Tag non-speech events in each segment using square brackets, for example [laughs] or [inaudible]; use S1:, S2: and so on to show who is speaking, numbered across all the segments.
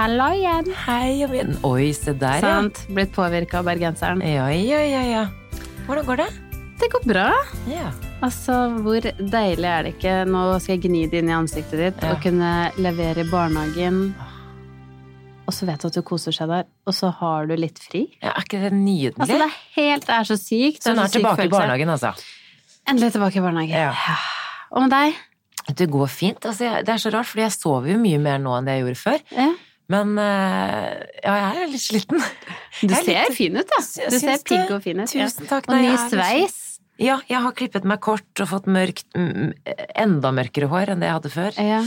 S1: Hallo igjen.
S2: Hei, Javin. Oi, se der, ja.
S1: Sant? Blitt påvirka av bergenseren.
S2: Ja, ja, ja, ja. Hvordan går det?
S1: Det går bra.
S2: Ja.
S1: Altså, hvor deilig er det ikke Nå skal jeg gni det inn i ansiktet ditt
S2: Ja.
S1: og kunne levere i barnehagen. Og så vet du at du koser seg der, og så har du litt fri.
S2: ja. Er ikke det nydelig?
S1: Altså, det er helt Det er så sykt.
S2: så hun er,
S1: er
S2: tilbake
S1: følelse.
S2: i barnehagen, altså.
S1: Endelig tilbake i barnehagen.
S2: Ja.
S1: Og med deg?
S2: Det går fint. Altså, det er så rart, fordi jeg sover jo mye mer nå enn det jeg gjorde før.
S1: Ja.
S2: Men eh, ja, jeg er litt sliten.
S1: Du
S2: er
S1: ser
S2: litt-
S1: fin ut, da. Du ser pigg og fin ut.
S2: Tusen takk.
S1: Og ny sveis.
S2: Ja, jeg har klippet meg kort og fått mørkt, enda mørkere hår enn det jeg hadde før.
S1: Ja,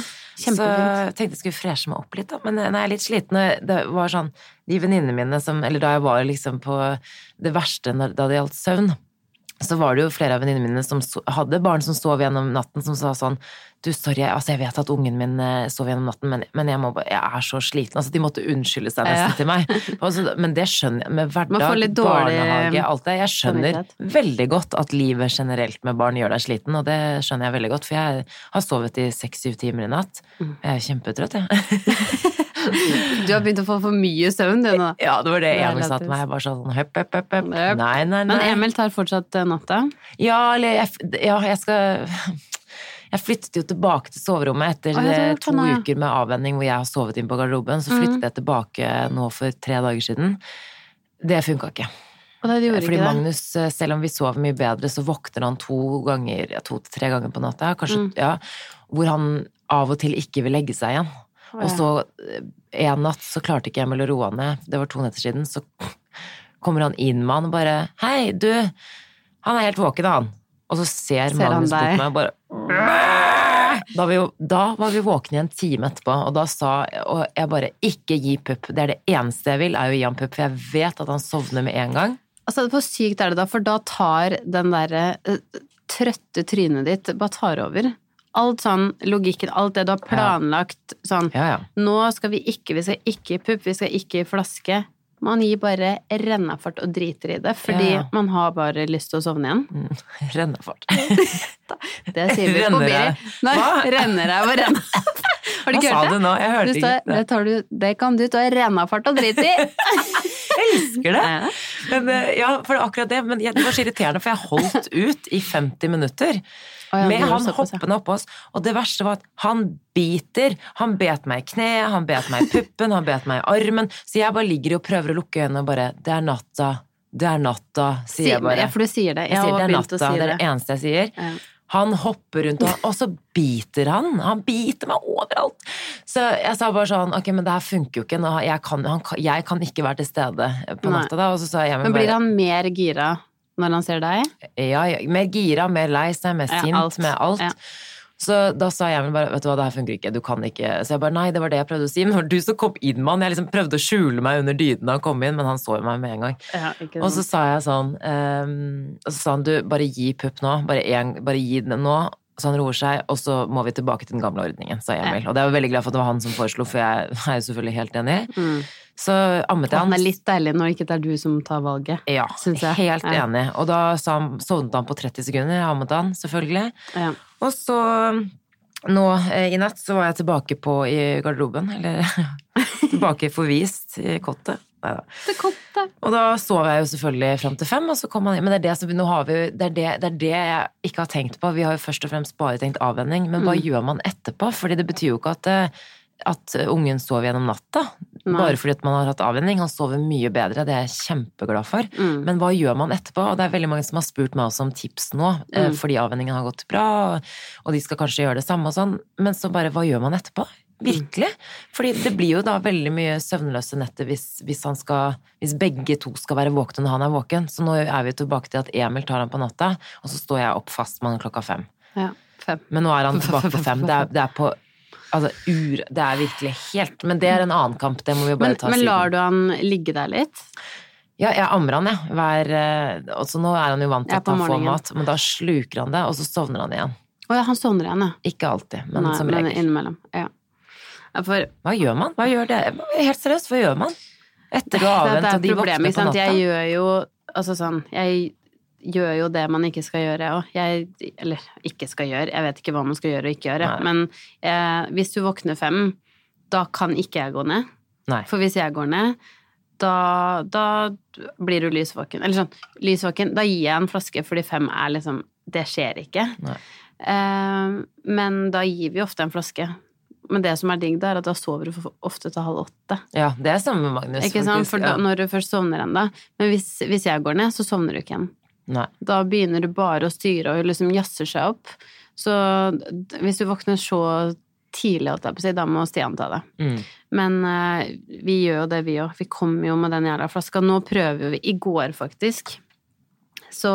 S2: Så jeg tenkte jeg skulle freshe meg opp litt, da. Men jeg er litt sliten. Det var sånn De venninnene mine som Eller da jeg var liksom på det verste da det gjaldt søvn, så var det jo flere av venninnene mine som hadde barn som sov gjennom natten, som sa sånn Du, sorry, altså jeg vet at ungen min eh, sov gjennom natten, men, men jeg, må, jeg er så sliten. Altså, de måtte unnskylde seg nesten
S1: Ja.
S2: til meg. [laughs] Altså, men det skjønner jeg. Med hverdag, barnehage, alt det. Jeg skjønner veldig godt at livet generelt med barn gjør deg sliten, og det skjønner jeg veldig godt, for jeg har sovet i seks-syv timer i natt.
S1: Mm.
S2: Jeg er kjempetrøtt, jeg. [laughs]
S1: Du har begynt å få for mye søvn, du nå.
S2: Ja, det var det Emil sa til meg. Jeg bare sånn høpp, høpp, høpp, høpp.
S1: Høpp.
S2: Nei, nei, nei.
S1: Men Emil tar fortsatt eh, natta.
S2: Ja, eller jeg, ja, jeg skal Jeg flyttet jo tilbake til soverommet etter eh, to
S1: ja.
S2: uker med avvenning hvor jeg har sovet inn på garderoben. Så flyttet jeg tilbake nå for tre dager siden. Det funka ikke.
S1: Og det gjorde
S2: Fordi
S1: ikke.
S2: Magnus, eh, selv om vi sover mye bedre, så våkner han to ganger, ja, to til tre ganger på natta, kanskje,
S1: Mm.
S2: ja, hvor han av og til ikke vil legge seg igjen. Og så eh, en natt så klarte ikke Emil å roe han ned, det var to netter siden, så kommer han inn med han og bare Hei, du, han er helt våken, han. Og så ser,
S1: Ser
S2: Magnus bort meg og bare da, var vi da var vi våkne i en time etterpå, og da sa og jeg bare ikke gi pupp. Det er det eneste jeg vil, er å gi han pupp, for jeg vet at han sovner med en gang.
S1: Altså, hvor sykt er det da? For da tar den derre uh, trøtte trynet ditt bare tar over. Alt sånn, logikken, alt det du har planlagt sånn
S2: Ja, ja.
S1: Nå skal vi ikke, vi skal ikke i pupp, vi skal ikke i flaske. Man gir bare rennafart og driter i det, fordi
S2: Ja.
S1: man har bare lyst til å sovne igjen.
S2: Mm. [laughs] Rennafart.
S1: Det sier vi på
S2: Renner
S1: Biri. Nei,
S2: Hva?
S1: renner deg og renner. [laughs] Har du ikke hørt det?
S2: Hva sa
S1: du
S2: nå?
S1: Jeg hørte
S2: ikke.
S1: det, tar du, det kan du ta rennafart og drite i. [laughs]
S2: Jeg elsker det! Men, eh, ja, for det akkurat det. Men det var så irriterende, for jeg holdt ut i 50 minutter.
S1: Å ja,
S2: med han hoppende oppå oss. Og det verste var at han biter. Han bet meg i kneet, han bet meg i puppen, han bet meg i armen. Så jeg bare ligger og prøver å lukke øynene og bare Det er natta. Det er natta, sier jeg bare.
S1: Ja, for du sier det.
S2: Jeg
S1: Jeg
S2: sier det er natta,
S1: si
S2: det er
S1: det.
S2: det eneste jeg sier.
S1: Ja.
S2: Han hopper rundt, og, og så biter han. Han biter meg overalt. Så jeg sa bare sånn, ok, men det her funker jo ikke. Nå, jeg, kan, han, jeg kan ikke være til stede på natta da. Og så sa jeg,
S1: Men blir
S2: bare,
S1: han mer gira når han ser deg?
S2: ja, ja, mer gira, mer lei seg, mer
S1: Ja,
S2: sint,
S1: alt.
S2: med alt.
S1: Ja.
S2: Så da sa jeg bare, vet du hva, det her funker ikke, du kan ikke. Så jeg bare, nei, det var det jeg prøvde å si. Men det var du som kom inn med han. Jeg liksom prøvde å skjule meg under dydene da han kom inn, men han så meg med en gang. Og så sa jeg sånn um, Og så sa han du, bare gi pupp nå. Bare, en, bare gi den nå. Så han roer seg, og så må vi tilbake til den gamle ordningen, sa Emil. Og det er jeg veldig glad for at det var han som foreslo, for jeg [laughs] er jo selvfølgelig helt enig.
S1: mm.
S2: Så ammet jeg
S1: Han
S2: han.
S1: er litt deilig når ikke det er du som tar valget.
S2: Ja,
S1: syns jeg.
S2: helt
S1: Ja.
S2: enig. Og da han, sovnet han på 30 sekunder. Jeg ammet han, selvfølgelig.
S1: Ja.
S2: Og så nå eh, i natt så var jeg tilbake på i garderoben, eller [laughs] tilbake forvist i kottet. Neida.
S1: Det kom det.
S2: Og da sov jeg jo selvfølgelig fram til fem, og så kom han inn. Men det er det, som, nå har vi, det, er det, det er det jeg ikke har tenkt på. Vi har jo først og fremst bare tenkt avvenning, men
S1: Mm.
S2: hva gjør man etterpå? Fordi det betyr jo ikke at, eh, at ungen sover gjennom natta.
S1: Nei.
S2: Bare fordi man har hatt avvenning. Han sover mye bedre, det er jeg kjempeglad for.
S1: Mm.
S2: Men hva gjør man etterpå? Og det er veldig mange som har spurt meg også om tips nå, eh,
S1: Mm.
S2: fordi avvenningen har gått bra, og de skal kanskje gjøre det samme og sånn. Men så bare, hva gjør man etterpå? Virkelig. Fordi det blir jo da veldig mye søvnløse netter hvis, hvis, han skal, hvis begge to skal være våkne når han er våken. Så nå er vi tilbake til at Emil tar han på natta, og så står jeg opp fast med han klokka fem.
S1: Ja, fem.
S2: Men nå er han tilbake på fem. Det er, det er på Altså, ur, det er virkelig helt Men det er en annen kamp, det må vi bare
S1: Men,
S2: ta
S1: men
S2: siden.
S1: lar du han ligge der litt?
S2: Ja, jeg ammer han, jeg. Hver, altså, nå er han jo vant til at han får mat, men da sluker han det, og så sovner han igjen.
S1: Å ja, han sovner igjen, ja.
S2: Ikke alltid, men
S1: Nei,
S2: som
S1: men innimellom. Ja. For
S2: Hva gjør man? Hva gjør det? Helt seriøst, hva gjør man? Etter du har
S1: det
S2: avvent, og de
S1: voksne
S2: på natta?
S1: Jeg gjør jo Altså sånn Jeg gjør jo det man ikke skal gjøre òg. Eller ikke skal gjøre, jeg vet ikke hva man skal gjøre og ikke gjøre.
S2: Nei.
S1: Men eh, hvis du våkner fem, da kan ikke jeg gå ned.
S2: Nei.
S1: For hvis jeg går ned, da, da blir du lysvåken. Eller sånn, lysvåken, da gir jeg en flaske fordi fem er liksom Det skjer ikke.
S2: Nei.
S1: Eh, men da gir vi ofte en flaske. Men det som er digg, er at da sover du ofte til halv åtte.
S2: Ja, det stemmer, Magnus.
S1: Ikke sant? For da, når du først sovner ennå. Men hvis, hvis jeg går ned, så sovner du ikke igjen.
S2: Nei.
S1: Da begynner du bare å styre og liksom jazzer seg opp. Så hvis du våkner så tidlig, da må Stian ta det.
S2: Mm.
S1: Men uh, vi gjør jo det, vi òg. Vi kommer jo med den jævla flaska. Nå prøver vi. I går, faktisk, så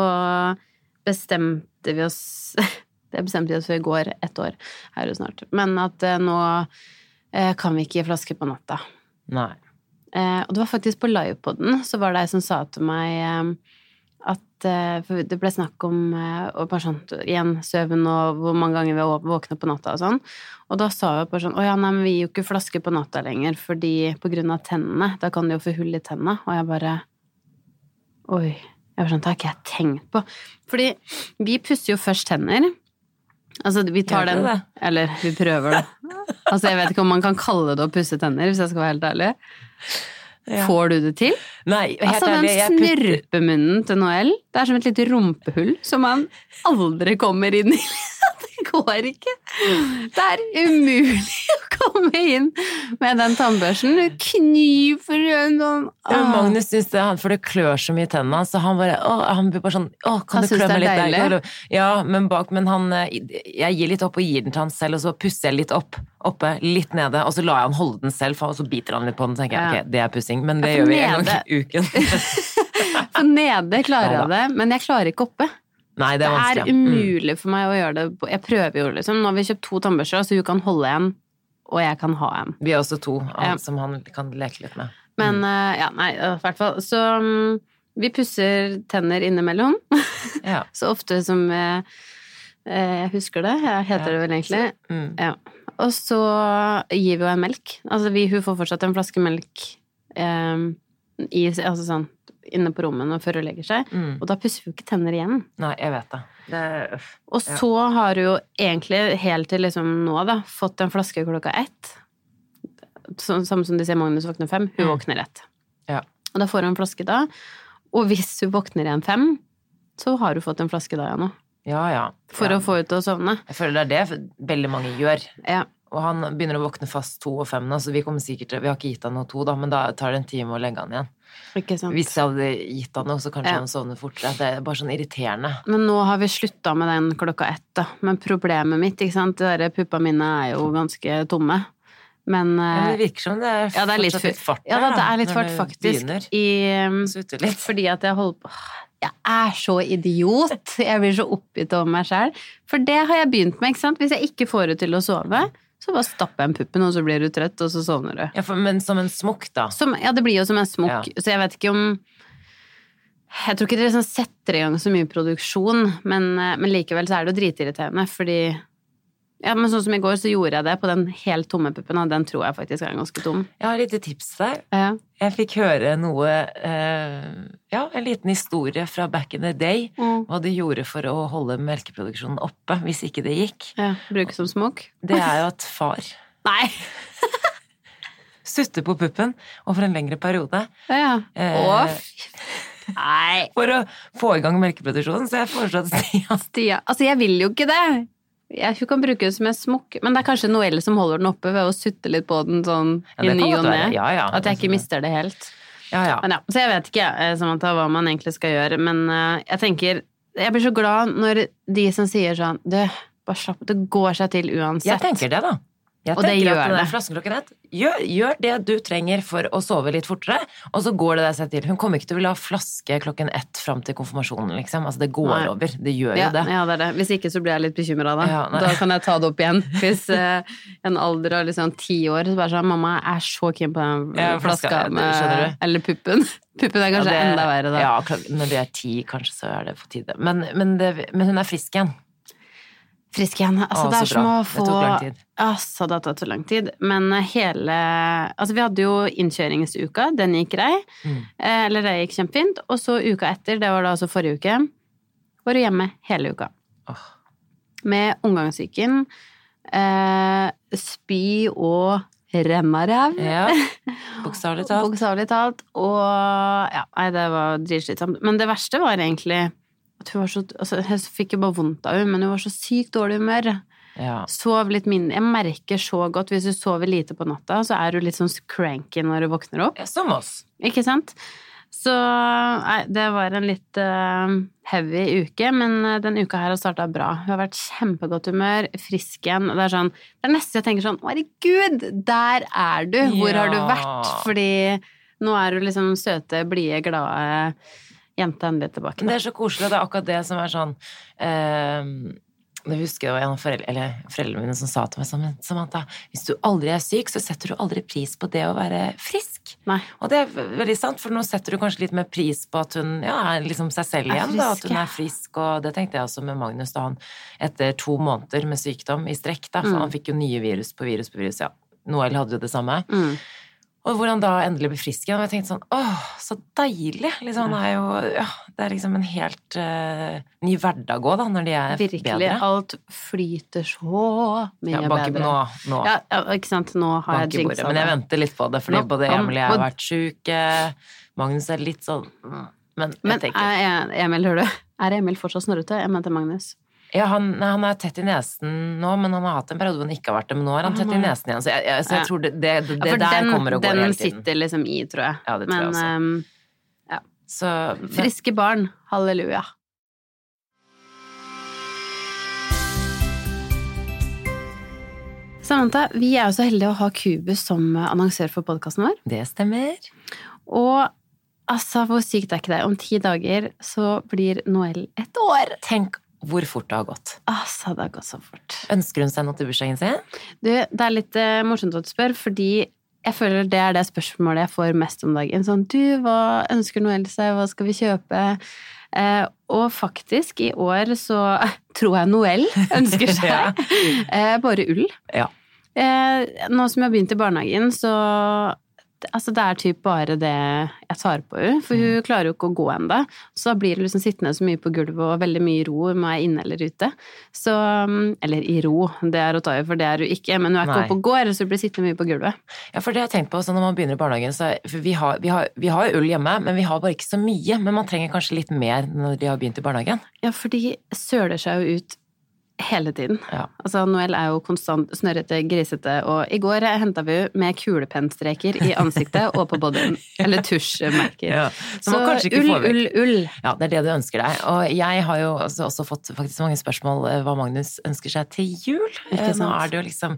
S1: bestemte vi oss [laughs] Det bestemte vi oss for i går, ett år er det jo snart. Men at eh, nå eh, kan vi ikke gi flaske på natta.
S2: Nei.
S1: Eh, og det var faktisk på livepoden, så var det ei som sa til meg eh, at eh, For det ble snakk om eh, og bare sånn, igjen søvn og hvor mange ganger vi våkner på natta og sånn. Og da sa hun bare sånn Å ja, nei, men vi gir jo ikke flaske på natta lenger fordi på grunn av tennene. Da kan du jo få hull i tenna. Og jeg bare Oi. Jeg var sånn, Det har ikke jeg tenkt på. Fordi vi pusser jo først tenner. Altså, vi tar den
S2: det?
S1: Eller vi prøver det. [laughs] Altså, jeg vet ikke om man kan kalle det å pusse tenner, hvis jeg skal være helt ærlig.
S2: Ja.
S1: Får du det til?
S2: Nei, helt
S1: Altså, den
S2: ærlig, putter
S1: snørpemunnen til Noel, det er som et lite rumpehull som man aldri kommer inn i. [laughs] Det går ikke. Det er umulig [laughs] å komme inn med den tannbørsten. Du kniper en sånn
S2: Ja,
S1: ah.
S2: Magnus syns det, for det klør så mye i tennene, så han bare å, Han blir bare sånn Å, kan
S1: Han
S2: du klø meg litt
S1: deilig.
S2: der? Ja, men bak Men han eh, Jeg gir litt opp og gir den til han selv, og så pusser jeg litt opp, oppe, litt nede, og så lar jeg han holde den selv, og så biter han litt på den, så tenker jeg
S1: Ja.
S2: ok, det er pussing, men det gjør vi en gang i uken. [laughs]
S1: For nede klarer jeg det, men jeg klarer ikke oppe.
S2: Nei, det
S1: Det
S2: er
S1: er.
S2: Mm.
S1: umulig for meg å gjøre det. på- Jeg prøver jo, liksom. Nå har vi kjøpt to tannbørster, så hun kan holde en, og jeg kan ha en.
S2: Vi har også to
S1: Ja.
S2: som han kan leke litt med.
S1: Men
S2: Mm.
S1: eh, ja, nei, i hvert fall. Så mm, vi pusser tenner innimellom. [laughs]
S2: Ja.
S1: Så ofte som eh, eh, jeg husker det. Jeg heter
S2: Ja.
S1: det vel egentlig.
S2: Mm.
S1: Ja. Og så gir vi henne melk. Altså vi, hun får fortsatt en flaske melk eh, i, altså sånn, inne på rommet før hun legger seg.
S2: Mm.
S1: Og da pusser vi jo ikke tenner igjen.
S2: Nei, jeg vet det. det øff.
S1: Og
S2: Ja.
S1: så har hun jo egentlig helt til liksom nå, da, fått en flaske klokka ett. Samme som de sier Magnus våkner fem. Hun
S2: Mm.
S1: våkner ett.
S2: Ja.
S1: Og da får hun en flaske da. Og hvis hun våkner igjen fem, så har hun fått en flaske da igjen òg.
S2: Ja, ja.
S1: For
S2: ja.
S1: å få henne til å sovne.
S2: Jeg føler det er det veldig mange gjør.
S1: Ja.
S2: Og han begynner å våkne fast to og fem nå, så vi kommer sikkert Vi har ikke gitt han noe to, da, men da tar det en time å legge han igjen.
S1: Ikke sant?
S2: Hvis jeg hadde gitt han noe, så kanskje
S1: Ja.
S2: han sovner fortere. Det er bare sånn irriterende.
S1: Men nå har vi slutta med den klokka ett, da. Men problemet mitt, ikke sant, de der puppa mine er jo ganske tomme. Men,
S2: Ja, men
S1: eh,
S2: det virker som det er
S1: ja, det er litt,
S2: litt fart
S1: ja,
S2: da,
S1: det er litt fart, faktisk.
S2: begynner.
S1: I, um,
S2: litt.
S1: Fordi at jeg holder på Jeg er så idiot! Jeg blir så oppgitt over meg sjæl. For det har jeg begynt med, ikke sant. Hvis jeg ikke får henne til å sove, så bare stapper jeg en puppen, og så blir du trøtt, og så sovner du.
S2: Ja, for, men som en smokk, da.
S1: Som, ja, det blir jo som en smokk, så jeg vet ikke om Jeg tror ikke det liksom setter i gang så mye produksjon, men, eh, men likevel så er det jo dritirriterende, fordi ja, men sånn som i går, så gjorde jeg det på den helt tomme puppen, og den tror jeg faktisk er ganske tom.
S2: Jeg har et lite tips der.
S1: Ja.
S2: Jeg fikk høre noe eh, Ja, en liten historie fra back in the day.
S1: Mm.
S2: Hva de gjorde for å holde melkeproduksjonen oppe hvis ikke det gikk.
S1: ja Bruke som smokk?
S2: Det er jo at far [laughs]
S1: Nei!
S2: sutter på puppen over en lengre periode.
S1: Ja.
S2: Eh,
S1: Å, Nei!
S2: For å få i gang melkeproduksjonen, så jeg foreslår at Stian
S1: Stia. Altså, jeg vil jo ikke det. Jeg, hun kan bruke det som en smokk, men det er kanskje Noelle som holder den oppe ved å sutte litt på den sånn
S2: Ja,
S1: i ny og ne.
S2: Ja, ja.
S1: At jeg ikke mister det helt.
S2: Ja, ja.
S1: Men ja, så jeg vet ikke eh, Samantha, hva man egentlig skal gjøre, men eh, jeg tenker Jeg blir så glad når de som sier sånn Du, bare slapp Det går seg til uansett.
S2: Jeg tenker det, da. Jeg
S1: Og det gjør
S2: at der
S1: det.
S2: flasken ett gjør, gjør det du trenger for å sove litt fortere, og så går det deg seg til. Hun kommer ikke til å ville ha flaske klokken ett fram til konfirmasjonen, liksom. Altså, det går
S1: Nei.
S2: over. Det gjør
S1: ja,
S2: jo det.
S1: ja, det er det. Hvis ikke så blir jeg litt bekymra, da.
S2: Ja,
S1: da kan jeg ta det opp igjen. Hvis eh, en alder av liksom ti år så bare sånn Mamma, er så keen på den
S2: Ja,
S1: flaska
S2: flaska,
S1: med. Eller puppen. [laughs] Puppen er kanskje
S2: Ja, det-
S1: enda verre, da.
S2: Ja, når du er ti, kanskje, så er det på tide. Men, men, det, men hun er frisk igjen.
S1: Frisk igjen. Altså,
S2: Å,
S1: det er som
S2: bra.
S1: å
S2: Det
S1: få
S2: tok lang tid.
S1: Altså, det har tatt så lang tid. Men hele Altså, vi hadde jo innkjøringsuka. Den gikk grei.
S2: Mm.
S1: Eh, Eller det gikk kjempefint. Og så uka etter, det var da altså forrige uke, var du hjemme hele uka.
S2: Oh.
S1: Med omgangssyken, eh, spy og rennaræv.
S2: Ja. [laughs] Bokstavelig talt.
S1: Bokstavelig talt. Og ja, nei, det var dritslitsomt. Men det verste var egentlig at hun var så altså, Jeg fikk jo bare vondt av henne, men hun var så sykt dårlig humør.
S2: Ja.
S1: Sov litt mindre. Jeg merker så godt hvis du sover lite på natta, så er du litt sånn cranky når du våkner opp.
S2: Som oss.
S1: Ikke sant? Så nei, det var en litt uh, heavy uke, men uh, den uka her har starta bra. Hun har vært kjempegodt humør, frisk igjen. Det er sånn Det er nesten jeg tenker sånn Herregud, der er du! Hvor ja. har du vært? Fordi nå er du liksom søte, blide, glade jenta endelig tilbake.
S2: Da. Det er så koselig. og Det er akkurat det som er sånn uh, jeg husker det var en av foreldre, foreldrene mine som sa til meg sånn Samantha, hvis du aldri er syk, så setter du aldri pris på det å være frisk.
S1: Nei.
S2: Og det er veldig sant, for nå setter du kanskje litt mer pris på at hun ja, er liksom seg selv igjen. Da, at hun er frisk, og det tenkte jeg også med Magnus da han etter to måneder med sykdom i strekk, da, for mm. han fikk jo nye virus på virus på virus. Ja, Noel hadde jo det samme.
S1: Mm.
S2: Og hvor han da endelig blir frisk igjen. Og jeg tenkte sånn åh, så deilig! Liksom, han er jo, ja, det er liksom en helt uh, ny hverdag òg, da, når de er
S1: Virkelig,
S2: bedre.
S1: Virkelig. Alt flyter så mye
S2: ja, bak,
S1: bedre.
S2: Nå, nå.
S1: Ja, ja, ikke sant. Nå har jeg jinxa
S2: det. Men jeg venter litt på det, fordi nå, både Emil og jeg har vært sjuke. Magnus er litt sånn mm, Men,
S1: jeg men tenker er, Emil, hører du? Er Emil fortsatt snorrete? Jeg mente Magnus.
S2: Ja, han, han, er tett i nesen nå, men han har hatt en periode hvor han ikke har vært det. Men nå er han tett i nesen igjen, så jeg, jeg, så jeg tror det, det, det, det der den, kommer og går hele tiden.
S1: Den sitter liksom i, tror jeg.
S2: Ja, det tror men, jeg også.
S1: Um, ja.
S2: Så,
S1: Friske barn. Halleluja. Samantha, vi er jo så heldige å ha Kubus som annonsør for podkasten vår.
S2: Det stemmer.
S1: Og altså, hvor sykt er ikke det? Om ti dager så blir Noel et år.
S2: Tenk hvor fort det har gått.
S1: Altså, det har gått så fort.
S2: Ønsker hun seg noe til bursdagen sin?
S1: Du, det er litt uh, morsomt at du spør, fordi jeg føler det er det spørsmålet jeg får mest om dagen. Sånn, du, hva ønsker Noel seg, hva skal vi kjøpe? Eh, og faktisk, i år så [laughs] tror jeg Noel ønsker [laughs] seg uh, bare ull.
S2: Ja.
S1: nå som jeg har begynt i barnehagen, så altså det er typ bare det jeg tar på henne, for hun mm. klarer jo ikke å gå ennå. Så blir det liksom sittende så mye på gulvet og veldig mye ro hun er inne eller ute. Så mm, Eller i ro, det er å ta i, for det er hun ikke. Men hun er ikke oppe og går, så hun blir sittende mye på gulvet.
S2: Ja, for det har jeg tenkt på så når man begynner i barnehagen, så vi har, vi, har, vi har ull hjemme, men vi har bare ikke så mye. Men man trenger kanskje litt mer når de har begynt i barnehagen?
S1: Ja, for de søler seg jo ut Hele tiden.
S2: Ja.
S1: Altså, Noel er jo konstant snørrete, grisete, og i går henta vi med kulepennstreker i ansiktet og på bodyen. [laughs] Eller tusjmerker.
S2: Ja. Så,
S1: så ull, ull, ull.
S2: Ja, det er det du ønsker deg. Og jeg har jo også, også fått faktisk mange spørsmål eh, hva Magnus ønsker seg til jul.
S1: Sant?
S2: Nå er det jo liksom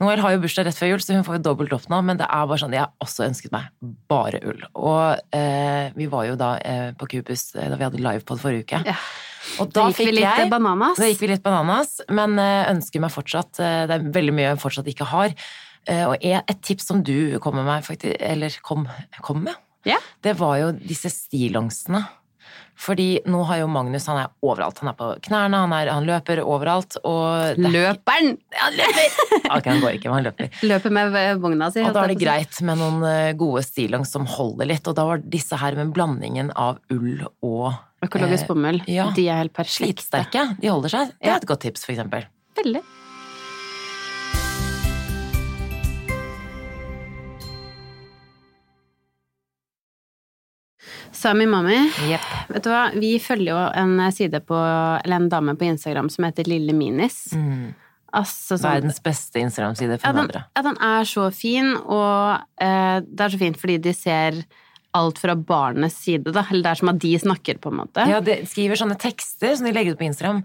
S2: Noel har jo bursdag rett før jul, så hun får jo dobbelt opp nå, men det er bare sånn Jeg har også ønsket meg bare ull. Og eh, vi var jo da eh, på Cubus eh, da vi hadde livepod forrige uke.
S1: Ja. Og da, gikk vi litt jeg, bananas.
S2: Da gikk vi litt bananas, men eh, ønsker meg fortsatt eh, Det er veldig mye jeg fortsatt ikke har. Eh, og et tips som du kom med meg, faktisk, eller kom, kom med,
S1: ja.
S2: det var jo disse stillongsene. Fordi nå har jo Magnus han er overalt. Han er på knærne, han, er, han løper overalt. Og
S1: Løperen!
S2: Han løper! [laughs] ok, han går ikke, men han løper.
S1: Løper med vogna si.
S2: Og da er det greit med noen gode stillongs som holder litt. Og da var disse her med blandingen av ull og
S1: Økologisk bomull.
S2: Eh, ja.
S1: De er helt perfekte.
S2: Slitsterke. De holder seg. Det er et godt tips, for eksempel.
S1: Veldig. Sami Mami,
S2: yep.
S1: vet du hva? vi følger jo en side på, eller en dame på Instagram som heter Lille Minis.
S2: Mm.
S1: Altså, sånn,
S2: Verdens beste Instagram-side for
S1: ja, den,
S2: mødre.
S1: Ja, den er så fin, og eh, det er så fint fordi de ser alt fra barnets side, da. Eller det er som at de snakker, på en måte.
S2: Ja, de skriver sånne tekster som de legger ut på Instagram,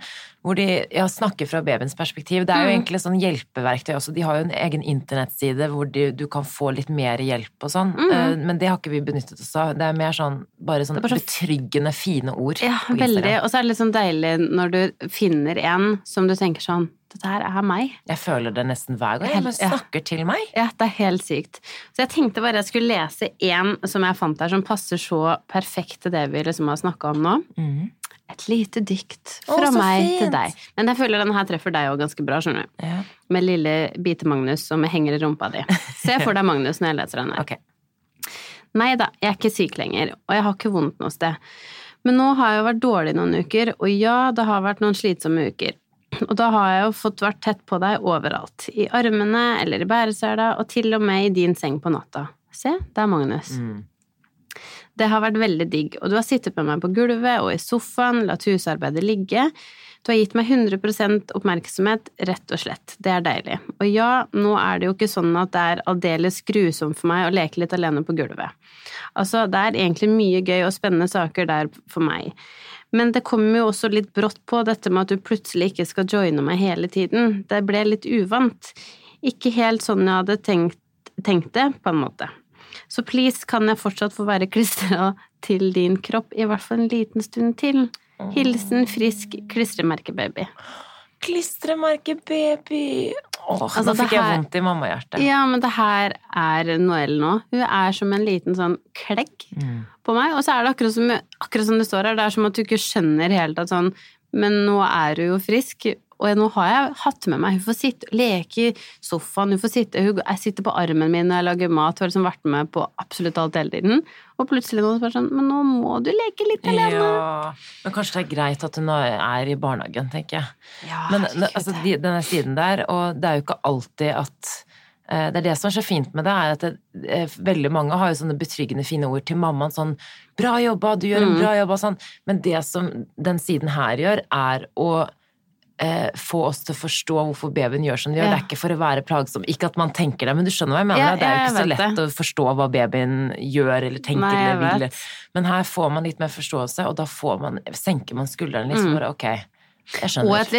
S2: hvor de ja, snakker fra babyens perspektiv. Det er jo mm. egentlig sånn hjelpeverktøy også. De har jo en egen internettside hvor de, du kan få litt mer hjelp og sånn. Mm. Uh, men det har ikke vi benyttet oss av. Det er mer sånn bare sånn bare betryggende, fine ord.
S1: Ja, veldig. Og så er det litt sånn deilig når du finner en som du tenker sånn dette her er meg.
S2: Jeg føler det nesten hver gang. Jeg snakker ja. til meg.
S1: Ja, det er helt sykt. Så jeg tenkte bare jeg skulle lese én som jeg fant her, som passer så perfekt til det vi liksom har snakka om nå.
S2: Mm.
S1: Et lite dikt fra
S2: Å,
S1: meg
S2: fint.
S1: til deg. Men jeg føler denne her treffer deg òg ganske bra, skjønner
S2: du. Ja.
S1: Med lille Bite-Magnus som henger i rumpa di. Se for deg Magnus når jeg leser denne. [laughs]
S2: Okay.
S1: Nei da, jeg er ikke syk lenger, og jeg har ikke vondt noe sted. Men nå har jeg jo vært dårlig noen uker, og ja, det har vært noen slitsomme uker. Og da har jeg jo fått vært tett på deg overalt. I armene eller i bæresela, og til og med i din seng på natta. Se, det er Magnus. Mm. Det har vært veldig digg, og du har sittet med meg på gulvet og i sofaen, latt husarbeidet ligge. Du har gitt meg 100% oppmerksomhet, rett og slett. Det er deilig. Og ja, nå er det jo ikke sånn at det er aldeles grusomt for meg å leke litt alene på gulvet. Altså, det er egentlig mye gøy og spennende saker der for meg. Men det kommer jo også litt brått på, dette med at du plutselig ikke skal joine meg hele tiden. Det ble litt uvant. Ikke helt sånn jeg hadde tenkt, tenkt det, på en måte. Så please, kan jeg fortsatt få være klistra til din kropp, i hvert fall en liten stund til? Hilsen frisk klistremerkebaby.
S2: Klistremerkebaby! Åh, altså, nå fikk jeg vondt i mammahjertet.
S1: Ja, men det her er Noelle nå. Hun er som en liten sånn klegg mm. på meg. Og så er det akkurat som, akkurat som det står her, det er som at du ikke skjønner helt at sånn Men nå er du jo frisk, og nå har jeg hatt med meg Hun får sitte, leke i sofaen, hun får sitte hun, Jeg sitter på armen min når jeg lager mat, hun har liksom vært med på absolutt alt hele tiden. Og plutselig noen spør sånn Men nå må du leke litt alene. Ja,
S2: men kanskje det er greit at hun er i barnehagen, tenker jeg. Ja, men altså, denne siden der, og det er jo ikke alltid at eh, det er det som er så fint med det, er at det, eh, veldig mange har jo sånne betryggende fine ord til mammaen. Sånn 'Bra jobba, du gjør en mm. bra jobb', og sånn. Men det som den siden her gjør, er å eh, få oss til å forstå hvorfor babyen gjør som de gjør. Ja. Det er ikke for å være plagsom. Ikke at man tenker det, men du skjønner hva jeg mener. Ja, det er jo ikke så lett det. å forstå hva babyen gjør eller tenker Nei, eller vil. Men her får man litt mer forståelse, og da man, senker man skuldrene litt. Mm. For, ok.
S1: Og et,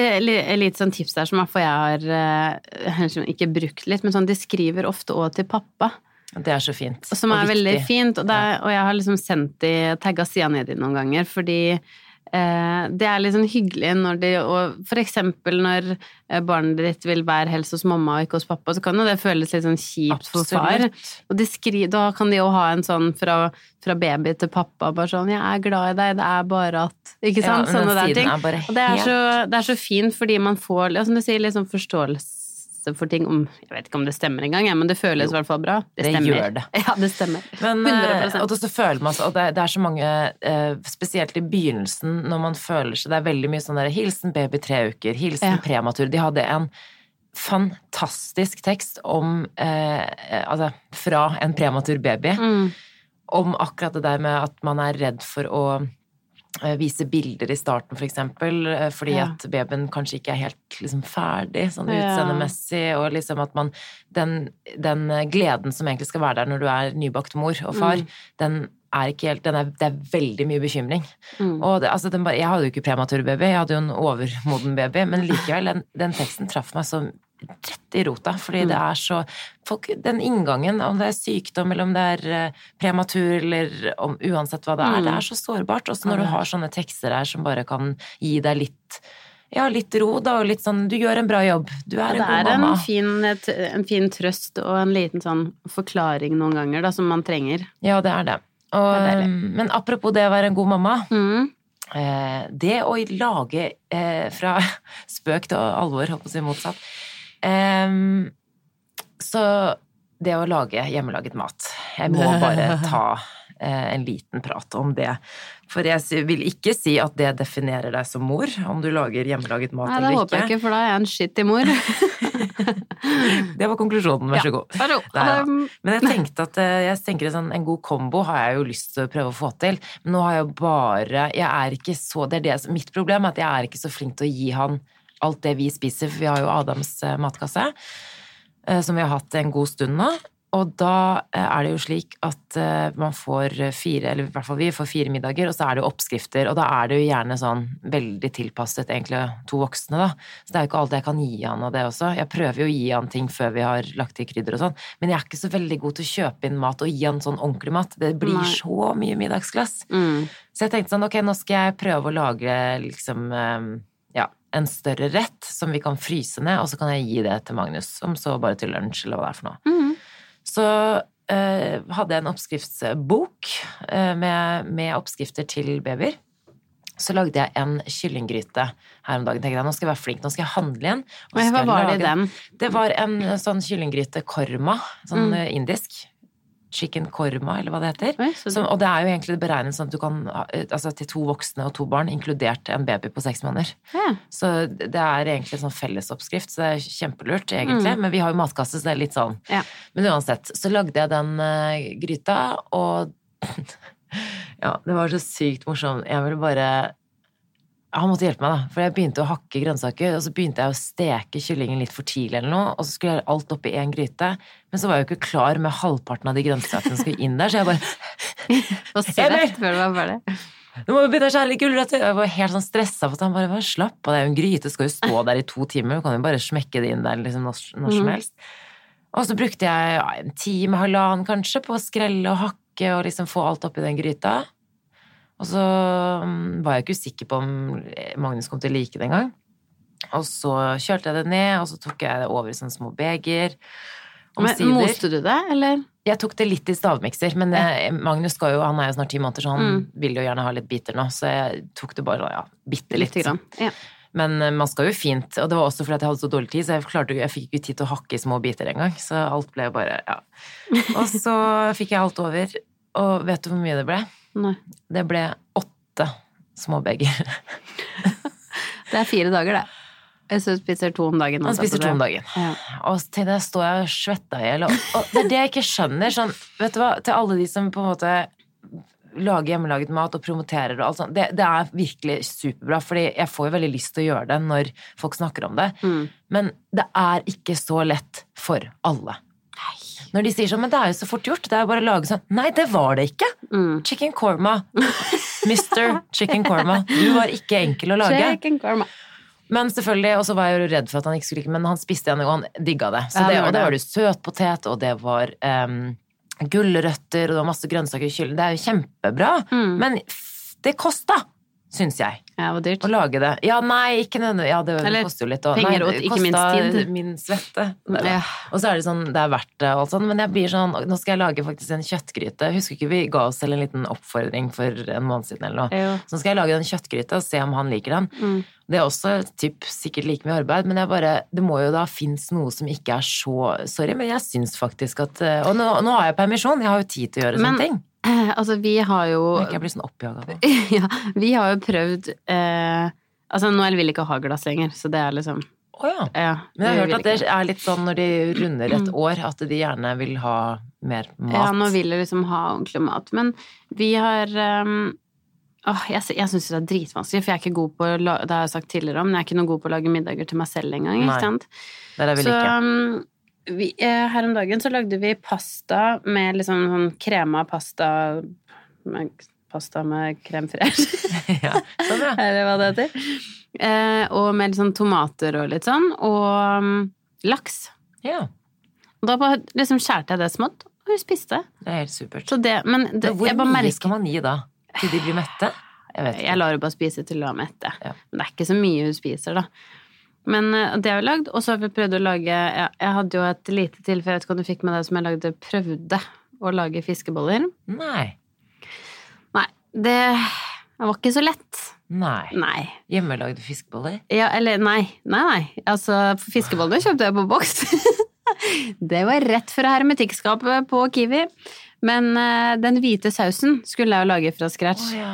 S1: lite sånn tips der som jeg har [laughs] uh, ikke brukt litt, men sånn, de skriver ofte òg til pappa.
S2: Det er så fint.
S1: Som er veldig fint. Og, er, og jeg har liksom sendt de tagga sida nedi noen ganger, fordi Eh, det er litt sånn hyggelig når de Og for eksempel når eh, barnet ditt vil være helst hos mamma og ikke hos pappa, så kan jo det føles litt sånn kjipt Absolutt. for far. Og skri, da kan de jo ha en sånn fra, fra, baby til pappa, bare sånn 'Jeg er glad i deg, det er bare at' Ikke sant? Ja, Sånne der ting. Og det er, så, det er, så, fint fordi man får, som du sier, litt sånn forståelse for ting om Jeg vet ikke om det stemmer engang, men det føles i hvert fall bra.
S2: Det, det gjør det. [laughs]
S1: Ja, det stemmer.
S2: Men, 100%. Eh, og så føler man og det, det, er så mange, eh, spesielt i begynnelsen, når man føler seg Det er veldig mye sånn der 'hilsen baby tre uker', 'hilsen ja. prematur'. De hadde en fantastisk tekst om eh, Altså fra en prematur baby. Mm. Om akkurat det der med at man er redd for å vise bilder i starten, for eksempel, eh, fordi ja. at babyen kanskje ikke er helt liksom, ferdig sånn utseendemessig, og liksom at man den, den, gleden som egentlig skal være der når du er nybakt mor og far, mm. den er ikke helt er, Det er veldig mye bekymring. Mm. Og det, altså, bare, jeg hadde jo ikke prematur baby, jeg hadde jo en overmoden baby, men likevel, den, den teksten traff meg så rett i rota, fordi mm. det er så folk, Den inngangen, om det er sykdom eller om det er uh, prematur eller om, uansett hva det er, mm. det er så sårbart. Også når du har sånne tekster her som bare kan gi deg litt ja, litt ro, da, og litt sånn Du gjør en bra jobb. Du er ja, en god mamma.
S1: Det er en, en fin, trøst og en liten sånn forklaring noen ganger, da, som man trenger.
S2: Ja, det er det. Og, det er men apropos det å være en god mamma. Mm. Eh, det å lage eh, fra [laughs] spøk til alvor, holdt på å si motsatt Um, så det å lage hjemmelaget mat Jeg må bare [laughs] ta eh, en liten prat om det. For jeg vil ikke si at det definerer deg som mor, om du lager hjemmelaget mat Nei, eller ikke.
S1: Det håper jeg ikke, for da er jeg en skittig mor. [laughs]
S2: det var konklusjonen, vær så god. Ja, Nei, Men jeg tenkte at eh, jeg tenker sånn, en god kombo har jeg jo lyst til å prøve å få til. Men nå har jeg jo bare Jeg er ikke så Det er det mitt problem, at jeg er ikke så flink til å gi han alt det vi spiser, for vi har jo Adams eh, matkasse, eh, som vi har hatt en god stund nå. Og da eh, er det jo slik at man får fire, eller i hvert fall vi får fire middager, og så er det jo oppskrifter, og da er det jo gjerne sånn veldig tilpasset egentlig to voksne, da. Så det er jo ikke alt jeg kan gi han av det også. Jeg prøver jo å gi han ting før vi har lagt i krydder og sånn, men jeg er ikke så veldig god til å kjøpe inn mat og gi han sånn ordentlig mat. Det blir Nei. så mye middagsglass. Mm. Så jeg tenkte sånn, ok, nå skal jeg prøve å lage liksom en større rett som vi kan fryse ned, og så kan jeg gi det til Magnus, om så bare til lunsj, eller hva det er for noe. Mm. Så eh, hadde jeg en oppskriftsbok eh, med, med, oppskrifter til babyer. Så lagde jeg en kyllinggryte her om dagen. tenkte jeg, Nå skal jeg være flink, nå skal jeg handle igjen.
S1: hva var det i den?
S2: Det var en sånn kyllinggryte korma, sånn mm. Eh, indisk. Chicken korma, eller hva det heter. Oi, Som, og det er jo egentlig beregnet sånn at du kan Altså til to voksne og to barn, inkludert en baby på seks måneder. Ja. Så det er egentlig en sånn fellesoppskrift, så det er kjempelurt, egentlig. Mm. Men vi har jo matkasse, så det er litt sånn. Ja. Men uansett, så lagde jeg den uh, gryta, og [laughs] Ja, det var så sykt morsomt. Jeg ville bare han måtte hjelpe meg, da. For jeg begynte å hakke grønnsaker, og så begynte jeg å steke kyllingen litt for tidlig, eller noe, og så skulle jeg alt oppi én gryte. Men så var jeg jo ikke klar med halvparten av de grønnsakene som skulle inn der, så jeg bare [laughs]
S1: svett før du var ferdig?
S2: Du må begynne å skjære litt gulrøtter. Jeg var helt sånn stressa for at han bare var slapp av, det er jo en gryte, skal jo stå [laughs] der i to timer, du kan jo bare smekke det inn der liksom når, når som mhm. helst. Og så brukte jeg ja, en time, halvannen kanskje, på å skrelle og hakke og liksom få alt oppi den gryta. Og så mm, var jeg ikke sikker på om Magnus kom til å like det engang. Og så kjørte jeg det ned, og så tok jeg det over i sånne små beger.
S1: Men Moste du det, eller?
S2: Jeg tok det litt i stavmikser, men jeg, Magnus skal jo, han er jo snart ti måneder, så han mm. vil jo gjerne ha litt biter nå, så jeg tok det bare ja, bitte litt. Grann. Ja. Men eh, man skal jo fint, og det var også fordi jeg hadde så dårlig tid, så jeg, klarte, jeg fikk ikke tid til å hakke i små biter engang, så alt ble bare ja. [laughs] Og så fikk jeg alt over, og vet du hvor mye det ble? Nei. Det ble åtte småbeger. [laughs]
S1: det er fire dager, det. Så spiser to om dagen.
S2: Han spiser to om dagen. Ja. Og til det står jeg og svetter i hjel. Og det er det jeg ikke skjønner. Sånn, vet du hva, til alle de som på en måte lager hjemmelaget mat og promoterer og alt sånt, det, det, er virkelig superbra. fordi jeg får jo veldig lyst til å gjøre det når folk snakker om det. Mm. Men det er ikke så lett for alle. Når de sier sånn, men det er jo så fort gjort, det er jo bare å lage sånn. Nei, det var det ikke! Mm. Chicken korma. [laughs] Mr. Chicken korma. Du var ikke enkel å lage.
S1: Chicken korma.
S2: Men selvfølgelig, og så var jeg jo redd for at han ikke skulle like men han spiste igjen, og han digga det. Så det, og det var det søtpotet, og det var um, gulrøtter, og det var masse grønnsaker i kyllen. Det er jo kjempebra, mm. men det kosta! syns jeg.
S1: Ja, det var dyrt.
S2: Å lage det. Ja, nei, ikke nødvendigvis. Ja, det Eller, koster jo litt. Og,
S1: penger og ikke minst tid.
S2: min svette. Ja. Og så er det sånn, det er verdt det og sånt, men jeg blir sånn Nå skal jeg lage faktisk en kjøttgryte. Husker ikke vi ga oss selv en liten oppfordring for en måned siden eller noe. Ja. Så nå skal jeg lage den kjøttgryta og se om han liker den. Mm. Det er også typ, sikkert like mye arbeid, men bare, det må jo da finnes noe som ikke er så Sorry, men jeg syns faktisk at Og nå, nå har jeg permisjon, jeg har jo tid til å gjøre men, sånne ting.
S1: Altså, vi har jo
S2: Ikke jeg blir sånn oppjaga nå. [laughs]
S1: ja, vi har jo prøvd eh, Altså, Noel vil ikke ha glass lenger, så det er liksom
S2: å oh, ja. ja. Men jeg har hørt at det er litt sånn når de runder et år, at de gjerne vil ha mer mat.
S1: Ja, nå vil de liksom ha ordentlig mat. Men vi har um, åh, Jeg, jeg syns det er dritvanskelig, for jeg er ikke god på det har jeg sagt tidligere om, men jeg er ikke noe god på å lage middager til meg selv engang. Ikke sant?
S2: Det er det vel ikke. Så um,
S1: vi, eh, her om dagen så lagde vi pasta med liksom sånn krema pasta med, Pasta med krem fresh. [laughs] ja, så bra. Eller hva det heter. Eh, og med litt sånn tomater og litt sånn. Og um, laks.
S2: Ja.
S1: Da bare liksom skjærte jeg det smått, og hun spiste.
S2: Det er helt supert.
S1: Det, men det,
S2: Hvor mye merker... skal man gi da? Til de blir mette?
S1: Jeg, jeg lar henne bare spise til hun er mette. Ja. Men det er ikke så mye hun spiser, da. Men eh, det har vi lagd. Og så har vi prøvd å lage Jeg, jeg hadde jo et lite tilfelle, jeg vet ikke om du fikk med deg, som jeg lagde prøvde å lage fiskeboller.
S2: Nei.
S1: Nei. Det, var ikke så lett.
S2: Nei.
S1: nei.
S2: Hjemmelagde fiskeboller?
S1: Ja, eller nei. Nei, nei. Altså, fiskebollene kjøpte jeg på boks. [laughs] det var rett fra hermetikkskapet på Kiwi. Men uh, den hvite sausen skulle jeg jo lage fra scratch.
S2: Oh, ja.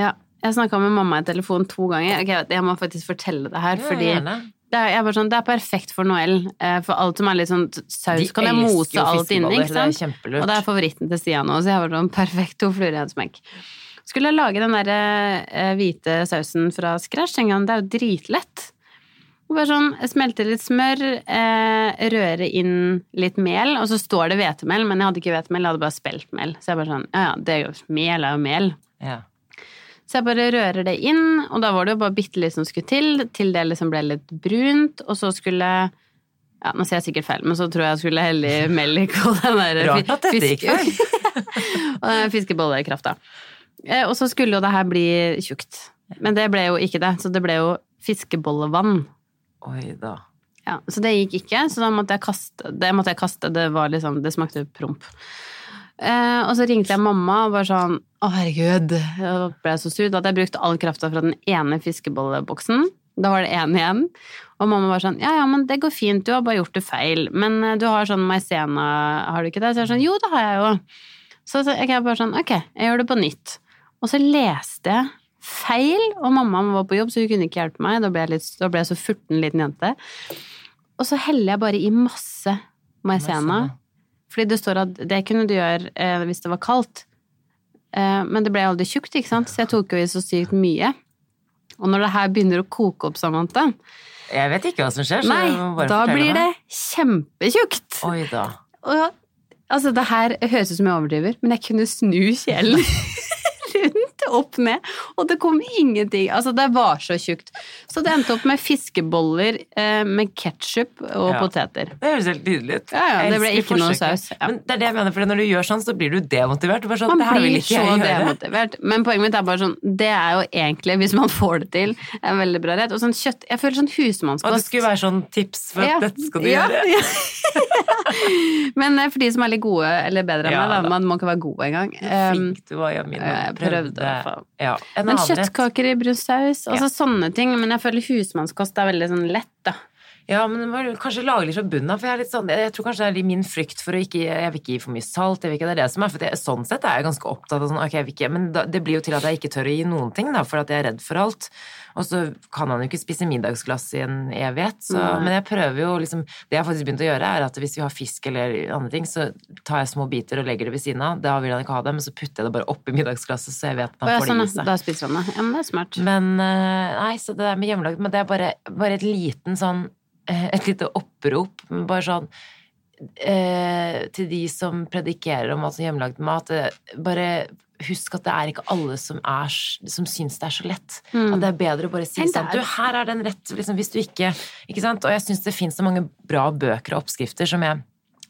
S1: ja. Jeg snakka med mamma i telefon to ganger. Okay, jeg må faktisk fortelle det her, fordi det er, sånn, det er, perfekt for Noel. Eh, for alt som er litt sånn saus, De kan jeg mose alt inni. Ikke sant? Det og det er favoritten til Stian òg, så jeg var sånn perfekt to fluer i en smekk. Skulle jeg lage den der eh, hvite sausen fra scratch en gang, det er jo dritlett. Bare sånn, Smelte litt smør, eh, røre inn litt mel, og så står det hvetemel, men jeg hadde ikke hvetemel, jeg hadde bare speltmel. Så jeg bare sånn, ja ja, det er jo, mel er jo mel.
S2: Ja.
S1: Så jeg bare rører det inn, og da var det jo bare bitte litt som skulle til, til det liksom ble litt brunt, og så skulle ja, Nå sier jeg sikkert feil, men så tror jeg jeg skulle helle i melk og den der
S2: Rart at dette gikk feil. [laughs]
S1: og den fiskebollekrafta. Eh, og så skulle jo det her bli tjukt. Men det ble jo ikke det, så det ble jo fiskebollevann.
S2: Oi da.
S1: Ja, Så det gikk ikke, så da måtte jeg kaste det. Måtte jeg kaste, det, var liksom, det smakte promp. Eh, og så ringte jeg mamma og bare sånn Å, herregud. Jeg ble så sur. Da hadde jeg brukt all krafta fra den ene fiskebolleboksen. Da var det én igjen. Og mamma var sånn Ja, ja, men det går fint, du har bare gjort det feil. Men eh, du har sånn maisena, har du ikke det? Så jeg er sånn Jo, det har jeg jo. Så jeg er bare sånn Ok, jeg gjør det på nytt. Og så leste jeg feil, og mamma var på jobb, så hun kunne ikke hjelpe meg. Da ble jeg, litt, da ble jeg så furten liten jente. Og så heller jeg bare i masse maisena. Fordi det står at det kunne du gjøre eh, hvis det var kaldt. Eh, men det ble aldri tjukt, ikke sant, så jeg tok jo i så sykt mye. Og når det her begynner å koke opp, Samantha
S2: Jeg vet ikke hva som skjer, så
S1: Nei, da blir det kjempetjukt.
S2: Oi da.
S1: Og, altså, det her høres ut som jeg overdriver, men jeg kunne snu kjelen [laughs] [laughs] opp ned, og det kom ingenting. Altså, det var så tjukt. Så det endte opp med fiskeboller eh, med ketsjup og ja. poteter.
S2: Det høres helt nydelig ut.
S1: Ja, ja, det ble ikke noe saus.
S2: Ja. Men det er det jeg mener, for når du gjør sånn, så blir du demotivert. Sånn,
S1: man blir så demotivert. Men poenget mitt er bare sånn, det er jo egentlig, hvis man får det til, en veldig bra rett. Og sånn kjøtt Jeg føler sånn husmannskost
S2: Og det skulle være sånn tips for at dette skal du gjøre. [laughs]
S1: Men eh, for de som er litt gode, eller bedre enn meg, da, man må ikke være god engang.
S2: Flink du var, Jamina.
S1: Jeg prøvde ja, men kjøttkaker i brun saus, altså ja. sånne ting. Men jeg føler husmannskost er veldig sånn lett, da.
S2: Ja, men du må kanskje lage litt fra bunnen av. For jeg, er litt sånn, jeg tror kanskje det er min frykt for å ikke Jeg vil ikke gi for mye salt. jeg vil ikke, det er det som er, for det, Sånn sett er jeg ganske opptatt av sånn, ok, jeg vil ikke, Men da, det blir jo til at jeg ikke tør å gi noen ting, da, for at jeg er redd for alt. Og så kan han jo ikke spise middagsglass i en evighet. Så, mm. Men jeg prøver jo liksom Det jeg har faktisk begynt å gjøre, er at hvis vi har fisk eller andre ting, så tar jeg små biter og legger det ved siden av. Da vil han ikke ha det, men så putter jeg det bare oppi middagsglasset, så jeg vet at han får det i
S1: seg. Da spiser han det. Ja, men det er smart.
S2: Men eh, nei, så det der med hjemmelagd Men det er bare, bare et liten sånn et lite opprop, bare sånn eh, Til de som predikerer om altså hjemmelagd mat, eh, bare husk at det er ikke alle som, er, som syns det er så lett. Mm. At det er bedre å bare si sånn Du, her er den rett, liksom, hvis du ikke Ikke sant? Og jeg syns det fins så mange bra bøker og oppskrifter som jeg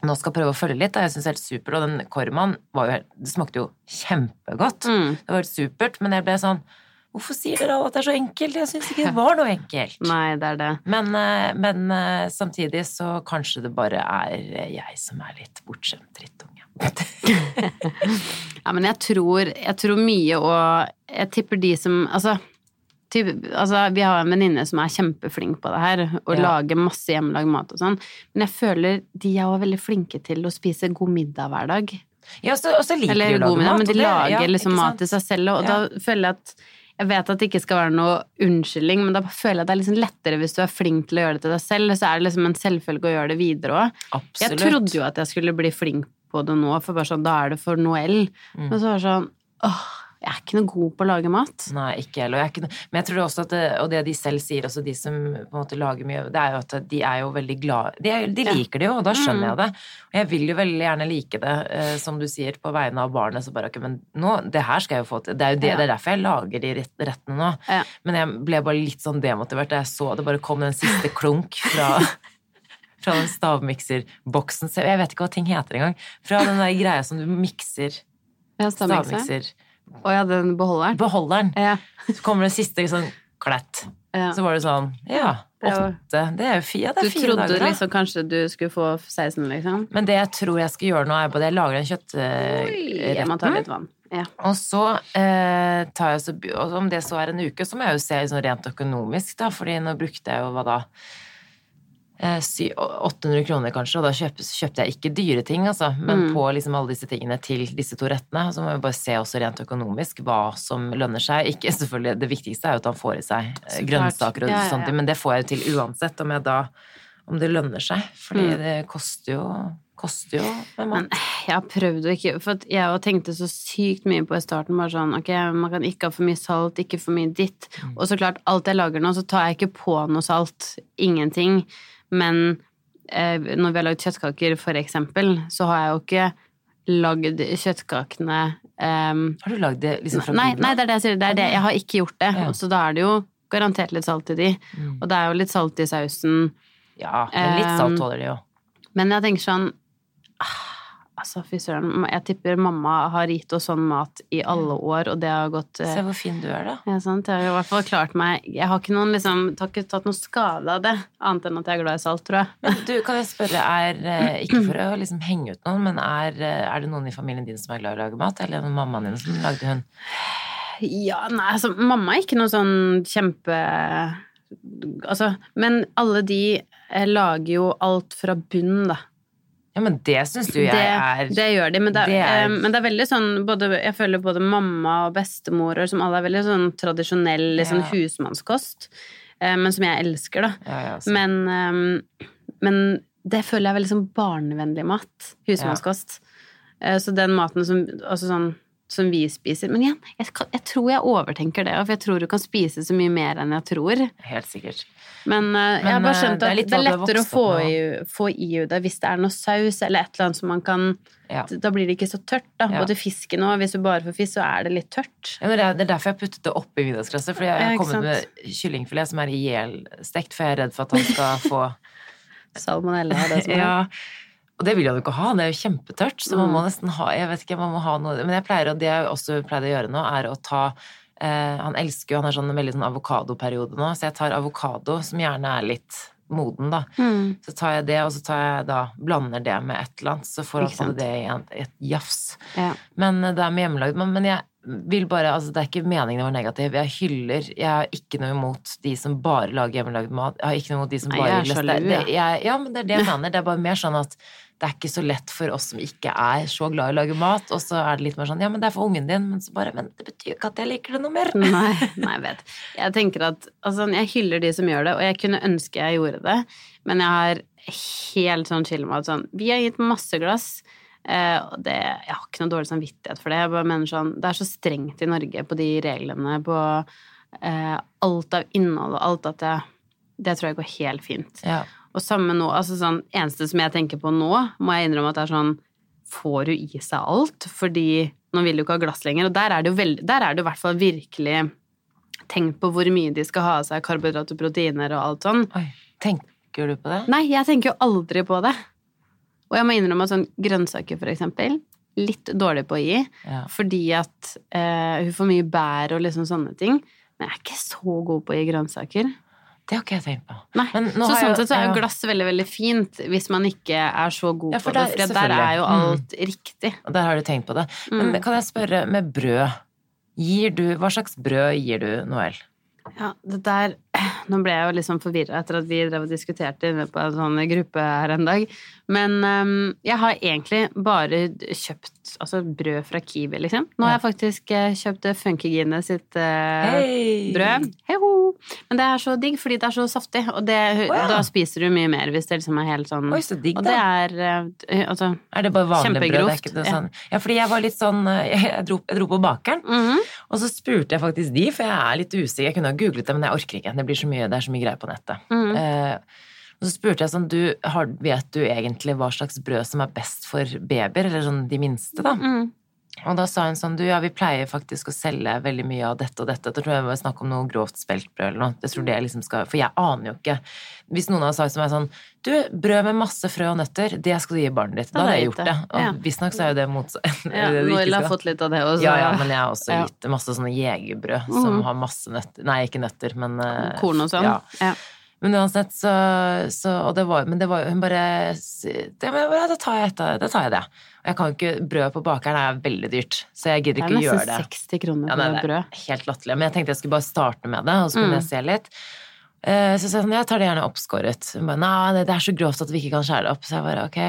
S2: nå skal prøve å følge litt. Da. Jeg syns det er helt supert. Og den kormaen var jo Det smakte jo kjempegodt. Mm. Det var helt supert, men jeg ble sånn Hvorfor sier dere alle at det er så enkelt? Jeg syns ikke det [laughs] var noe enkelt.
S1: Nei, det er det.
S2: Men, eh, men, eh, samtidig så kanskje det bare er jeg som er litt bortskjemt drittunge. [laughs]
S1: ja, men jeg tror, jeg tror mye, og jeg tipper de som Altså, typ, altså vi har en venninne som er kjempeflink på det her, og ja. lager masse hjemmelagd mat og sånn, men jeg føler de er også veldig flinke til å spise god middag hver dag.
S2: Ja, og så liker
S1: Eller,
S2: de å lage mat.
S1: Men de lager ja, liksom mat til seg selv, og ja. da føler jeg at jeg vet at det ikke skal være noe unnskyldning, men da føler jeg at det er liksom lettere hvis du er flink til å gjøre det til deg selv. Så er det liksom en selvfølge å gjøre det videre òg. Jeg trodde jo at jeg skulle bli flink på det nå, for bare sånn, da er det for Noel. Mm. Men så var det sånn åh, jeg er ikke noe god på å lage mat.
S2: Nei, ikke heller. Men jeg tror også at det, og det de selv sier, også de som på en måte lager mye, det er jo at de er jo veldig glad De, er, de liker det jo, og da skjønner mm. jeg det. Og jeg vil jo veldig gjerne like det, eh, som du sier, på vegne av barnet. Så bare ok, men nå, det her skal jeg jo få til. Det er jo det, ja. det er derfor jeg lager de rettene nå. Ja. Men jeg ble bare litt sånn demotivert da jeg så det bare kom den siste klunk fra [laughs] fra den stavmikserboksen. Jeg vet ikke hva ting heter engang. Fra den der greia som du mikser.
S1: Ja, stavmikser. Å ja, den beholderen?
S2: Beholderen. Ja. Så kommer det siste sånn klett. Ja. Så var det sånn Ja, åtte. Det er jo fire, det er fire
S1: dager. Du trodde liksom kanskje du skulle få 16, liksom?
S2: Men det jeg tror jeg skal gjøre nå, er bare jeg lager en kjøttretten.
S1: Vann. Ja.
S2: Og så eh, tar jeg så Om det så er en uke, så må jeg jo se sånn rent økonomisk, da, fordi nå brukte jeg jo hva da 800 eh, kroner, kanskje, og da kjøpte, kjøpte jeg ikke dyre ting, altså. Men mm. på liksom alle disse tingene til disse to rettene. Så må vi bare se også rent økonomisk hva som lønner seg. Ikke selvfølgelig, Det viktigste er jo at han får i seg Super. grønnsaker og ja, ja, ja, sånt, men det får jeg jo til uansett om da om det lønner seg. Fordi mm. det koster jo koster jo med mat. Men
S1: jeg har prøvd å ikke For jeg tenkte så sykt mye på i starten, bare sånn ok, man kan ikke ha for mye salt, ikke for mye ditt. Mm. Og så klart, alt jeg lager nå, så tar jeg ikke på noe salt. Ingenting. Men eh, når vi har lagd kjøttkaker, for eksempel, så har jeg jo ikke lagd kjøttkakene um,
S2: Har du lagd det liksom fra
S1: nei, nei, det er det jeg sier. Det er det. Jeg har ikke gjort det. Ja. Så da er det jo garantert litt salt i de. Mm. Og det er jo litt salt i sausen.
S2: Ja, men litt salt tåler de jo.
S1: Men jeg tenker sånn ah, Altså, fy søren. Jeg tipper mamma har gitt oss sånn mat i alle år, og det har gått
S2: Se hvor fin du er, da.
S1: Ja, sant. Jeg har i hvert fall klart meg Jeg har ikke noen liksom har ikke tatt noe skade av det, annet enn at jeg er glad i salt, tror jeg.
S2: Men du, kan jeg spørre, er eh, Ikke for å liksom henge ut noen, men er, eh, er det noen i familien din som er glad i å lage mat, eller er det mammaen din som lagde hun?
S1: Ja, nei, altså mamma er ikke noe sånn kjempe Altså, men alle de eh, lager jo alt fra bunnen, da.
S2: Ja, men det syns du jeg
S1: det,
S2: er
S1: Det gjør de, men det, det er, men det er veldig sånn både, Jeg føler både mamma og bestemor som alle er veldig sånn tradisjonell liksom, ja. husmannskost, men som jeg elsker, da.
S2: Ja, ja,
S1: men, men, det føler jeg er veldig sånn barnevennlig mat. Husmannskost. Så den maten som Altså sånn som vi spiser. Men igjen, jeg, jeg, tror jeg overtenker det, for jeg tror du kan spise så mye mer enn jeg tror.
S2: Helt sikkert.
S1: Men, uh, Men jeg har bare eh, skjønt at det er, det er lettere å få i, få i det hvis det er noe saus eller et eller annet som man kan ja. Da blir det ikke så tørt, da. Ja. Både fisken og hvis du bare får fisk, så er det litt tørt.
S2: Ja, det, er, det er derfor jeg puttet det oppi middagsglasset. For jeg har kommet med kyllingfilet som er ihjelstekt, for jeg er redd for at han skal [laughs] få
S1: Salmonella er det som er.
S2: ja. Og det vil han jo ikke ha, det er jo kjempetørt, så man må mm. nesten ha Jeg vet ikke, man må ha noe Men jeg pleier, og det jeg også pleide å gjøre nå, er å ta eh, Han elsker jo, han har sånn veldig sånn avokadoperiode nå, så jeg tar avokado, som gjerne er litt moden, da. Mm. Så tar jeg det, og så tar jeg da blander det med et eller annet, så får han det i et jafs. Ja. Men eh, det er med hjemmelagd. Men, men, jeg vil bare Altså, det er ikke meningen å være negativ. Jeg hyller Jeg har ikke noe imot de som bare lager hjemmelagd mat. Jeg har ikke noe imot de som Nei, bare
S1: jeg er sjalu,
S2: ja. Ja, men det er det jeg mener. Det er bare mer sånn at det er ikke så lett for oss som ikke er så glad i å lage mat. Og så er det litt mer sånn ja, men det er for ungen din. Men så bare men det betyr jo ikke at jeg liker det noe mer.
S1: Nei, nei jeg vet. Jeg tenker at altså, jeg hyller de som gjør det, og jeg kunne ønske jeg gjorde det, men jeg har helt sånn chill med at sånn Vi har gitt masse glass. Eh, og det, jeg har ikke noe dårlig samvittighet for det. Jeg bare mener sånn, Det er så strengt i Norge på de reglene, på eh, alt av innhold og alt at det, det tror jeg går helt fint.
S2: Ja.
S1: Og samme nå, altså sånn Eneste som jeg tenker på nå, må jeg innrømme at det er sånn Får du i seg alt? Fordi nå vil du ikke ha glass lenger. Og der er det jo veld, der er det i hvert fall virkelig tenkt på hvor mye de skal ha av seg karbohydrater proteiner og alt sånn.
S2: Oi, tenker du på det?
S1: Nei, jeg tenker jo aldri på det. Og jeg må innrømme at sånn grønnsaker, for eksempel, litt dårlig på å gi. Ja. Fordi at eh, hun får mye bær og liksom sånne ting. Men jeg er ikke så god på å gi grønnsaker.
S2: Det har ikke jeg tenkt på.
S1: Nei, så sånn sett så er jo glass veldig veldig fint hvis man ikke er så god ja, for på det, for der er jo mm. alt mm. riktig.
S2: Og der har du tenkt på det. Men mm. kan jeg spørre, med brød, gir du, hva slags brød gir du Noel?
S1: Ja, det der [clears throat] Nå ble jeg jo liksom forvirra etter at vi drev og diskuterte inne på en sånn gruppe her en dag. Men um, jeg har egentlig bare kjøpt altså, brød fra Kiwi, liksom. Nå har jeg faktisk uh, kjøpt Funkygine sitt uh, hey. brød. Hei ho! Men det er så digg fordi det er så saftig, og det, oh, ja. da spiser du mye mer hvis det liksom er helt sånn
S2: Oi, så digg,
S1: da. Og det er uh, altså
S2: Er det bare vanlig brød? Det er sånn. ja. ja, fordi jeg var litt sånn Jeg, [laughs] jeg, dro, jeg dro, på bakeren, mm -hmm. og så spurte jeg faktisk de, for jeg er litt usikker. Jeg kunne ha googlet det, men jeg orker ikke. Det blir så mye, det er så mye greier på nettet. Mm. Uh, og så spurte jeg sånn, du, har, vet du egentlig hva slags brød som er best for babyer, eller sånn de minste, da? Mm. Og da sa hun sånn, du ja, vi pleier faktisk å selge veldig mye av dette og dette. Da tror jeg det var snakk om noe grovt speltbrød eller noe. Jeg tror det liksom skal, For jeg aner jo ikke. Hvis noen hadde sagt til meg sånn, du, brød med masse frø og nøtter, det skal du gi barnet ditt. Da hadde jeg gjort det. Og ja. visstnok så er jo det motsatt. [laughs]
S1: Ja, Noel har fått litt av det også.
S2: Ja, ja, men jeg har også gitt masse sånne jegerbrød mm. som har masse nøtter. Nei, ikke nøtter, men
S1: Korn og sånn.
S2: Ja. Men uansett, så, så Og det var Men det var hun bare det, men, Da tar jeg et, da tar jeg det. Og jeg kan ikke Brød på bakeren er veldig dyrt, så jeg gidder ikke å gjøre det.
S1: Det er nesten 60 kroner på ja, brød.
S2: Helt latterlig. Men jeg tenkte jeg skulle bare starte med det, og så kunne mm. jeg se litt. Eh, så jeg sa sånn, jeg tar det gjerne oppskåret. Hun bare nei, det er så grovt at vi ikke kan skjære det opp. Så jeg bare ok.